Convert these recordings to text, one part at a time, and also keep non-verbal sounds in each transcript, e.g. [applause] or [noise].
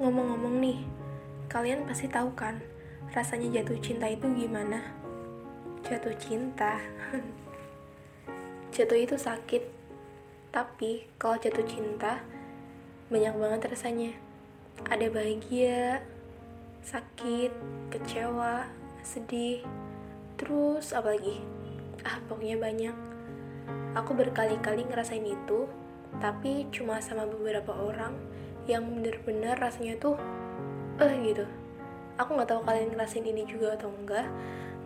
Ngomong-ngomong nih, kalian pasti tahu kan rasanya jatuh cinta itu gimana? Jatuh cinta. [laughs] jatuh itu sakit. Tapi kalau jatuh cinta banyak banget rasanya. Ada bahagia, sakit, kecewa, sedih, terus apa lagi? Ah, pokoknya banyak. Aku berkali-kali ngerasain itu, tapi cuma sama beberapa orang yang bener-bener rasanya tuh eh gitu. Aku nggak tahu kalian ngerasain ini juga atau enggak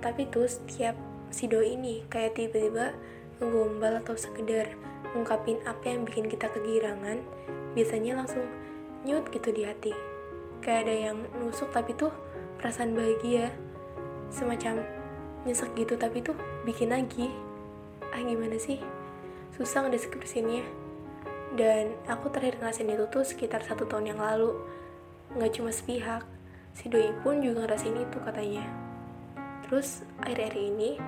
tapi tuh setiap si doi ini kayak tiba-tiba ngegombal atau sekedar ngungkapin apa yang bikin kita kegirangan biasanya langsung nyut gitu di hati. Kayak ada yang nusuk tapi tuh perasaan bahagia semacam nyesek gitu tapi tuh bikin lagi. Ah gimana sih? Susah ngedeskripsinya dan aku terakhir ngerasain itu tuh sekitar satu tahun yang lalu. Nggak cuma sepihak si doi pun juga ngerasain itu katanya. Terus akhir-akhir ini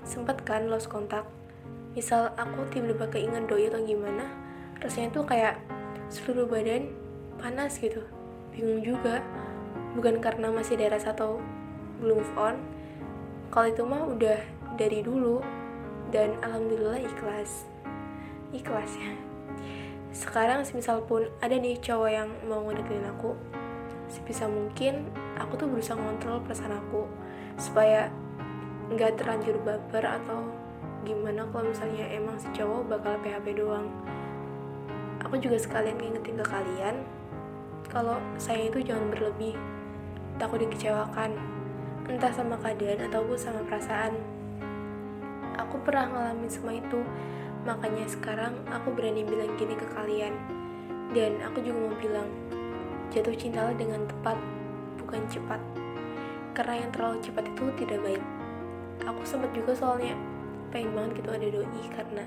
sempat kan lost kontak. Misal aku tiba-tiba keinget doi atau gimana rasanya tuh kayak seluruh badan panas gitu. Bingung juga. Bukan karena masih rasa atau belum move on. Kalau itu mah udah dari dulu. Dan alhamdulillah ikhlas. Ikhlas ya sekarang semisal pun ada nih cowok yang mau ngedeketin aku sebisa mungkin aku tuh berusaha ngontrol perasaan aku supaya nggak terlanjur baper atau gimana kalau misalnya emang si cowok bakal PHP doang. Aku juga sekalian ngingetin ke kalian kalau saya itu jangan berlebih takut dikecewakan entah sama keadaan ataupun sama perasaan. Aku pernah ngalamin semua itu Makanya sekarang aku berani bilang gini ke kalian. Dan aku juga mau bilang, jatuh cintalah dengan tepat, bukan cepat. Karena yang terlalu cepat itu tidak baik. Aku sempat juga soalnya pengen banget gitu ada doi karena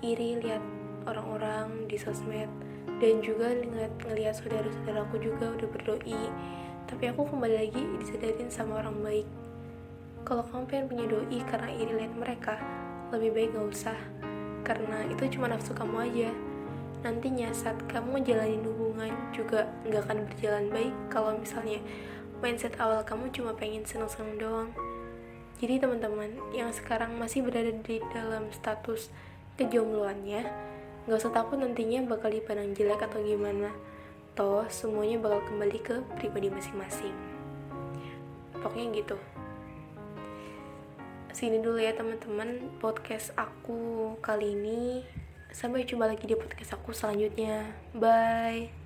iri lihat orang-orang di sosmed dan juga ngeliat, ngeliat saudara-saudaraku juga udah berdoi tapi aku kembali lagi disadarin sama orang baik kalau kamu pengen punya doi karena iri lihat mereka lebih baik gak usah karena itu cuma nafsu kamu aja. Nantinya saat kamu jalanin hubungan juga nggak akan berjalan baik kalau misalnya mindset awal kamu cuma pengen seneng-seneng doang. Jadi teman-teman yang sekarang masih berada di dalam status kejombloannya nggak usah takut nantinya bakal dipandang jelek atau gimana. Toh semuanya bakal kembali ke pribadi masing-masing. Pokoknya gitu sini dulu ya teman-teman podcast aku kali ini. Sampai jumpa lagi di podcast aku selanjutnya. Bye